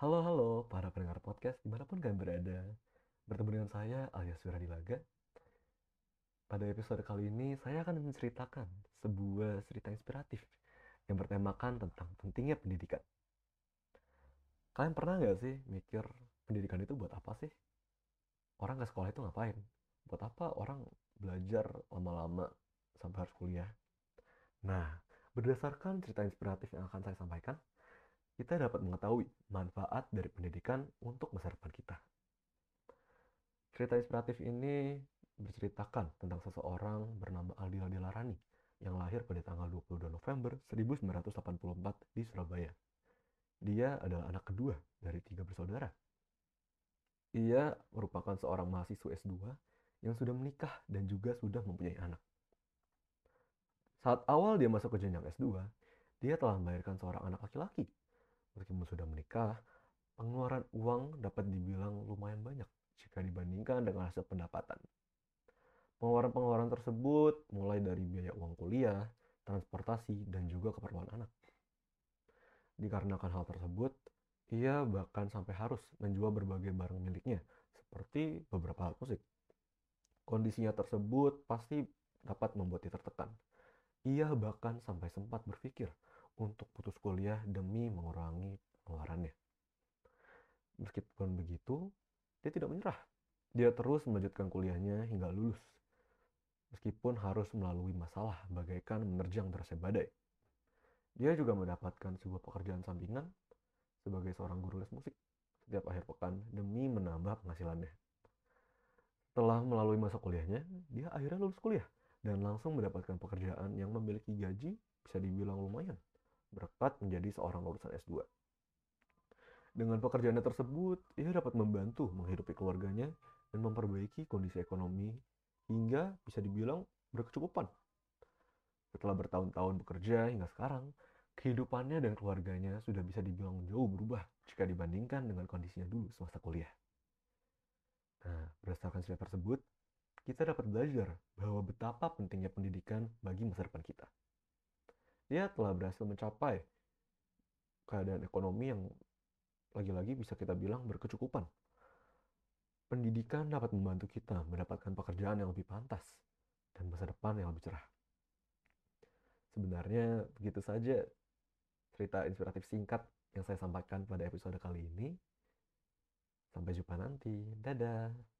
Halo, halo para pendengar podcast di mana pun kalian berada. Bertemu dengan saya alias Wiradilaga. Pada episode kali ini saya akan menceritakan sebuah cerita inspiratif yang bertemakan tentang pentingnya pendidikan. Kalian pernah nggak sih mikir pendidikan itu buat apa sih? Orang ke sekolah itu ngapain? Buat apa orang belajar lama-lama sampai harus kuliah? Nah, berdasarkan cerita inspiratif yang akan saya sampaikan, kita dapat mengetahui manfaat dari pendidikan untuk masa depan kita. Cerita inspiratif ini berceritakan tentang seseorang bernama Aldila Dilarani yang lahir pada tanggal 22 November 1984 di Surabaya. Dia adalah anak kedua dari tiga bersaudara. Ia merupakan seorang mahasiswa S2 yang sudah menikah dan juga sudah mempunyai anak. Saat awal dia masuk ke jenjang S2, dia telah melahirkan seorang anak laki-laki. Sudah menikah, pengeluaran uang dapat dibilang lumayan banyak jika dibandingkan dengan hasil pendapatan. Pengeluaran-pengeluaran tersebut mulai dari biaya uang kuliah, transportasi, dan juga keperluan anak. Dikarenakan hal tersebut, ia bahkan sampai harus menjual berbagai barang miliknya, seperti beberapa alat musik. Kondisinya tersebut pasti dapat membuat dia tertekan. Ia bahkan sampai sempat berpikir untuk putus kuliah demi mengurangi pengeluarannya. Meskipun begitu, dia tidak menyerah. Dia terus melanjutkan kuliahnya hingga lulus. Meskipun harus melalui masalah bagaikan menerjang derasnya badai. Dia juga mendapatkan sebuah pekerjaan sampingan sebagai seorang guru les musik setiap akhir pekan demi menambah penghasilannya. Setelah melalui masa kuliahnya, dia akhirnya lulus kuliah dan langsung mendapatkan pekerjaan yang memiliki gaji bisa dibilang lumayan berkat menjadi seorang lulusan S2. Dengan pekerjaannya tersebut, ia dapat membantu menghidupi keluarganya dan memperbaiki kondisi ekonomi hingga bisa dibilang berkecukupan. Setelah bertahun-tahun bekerja hingga sekarang, kehidupannya dan keluarganya sudah bisa dibilang jauh berubah jika dibandingkan dengan kondisinya dulu semasa kuliah. Nah, berdasarkan cerita tersebut, kita dapat belajar bahwa betapa pentingnya pendidikan bagi masa depan kita. Dia telah berhasil mencapai keadaan ekonomi yang lagi-lagi bisa kita bilang berkecukupan. Pendidikan dapat membantu kita mendapatkan pekerjaan yang lebih pantas dan masa depan yang lebih cerah. Sebenarnya begitu saja cerita inspiratif singkat yang saya sampaikan pada episode kali ini. Sampai jumpa nanti. Dadah.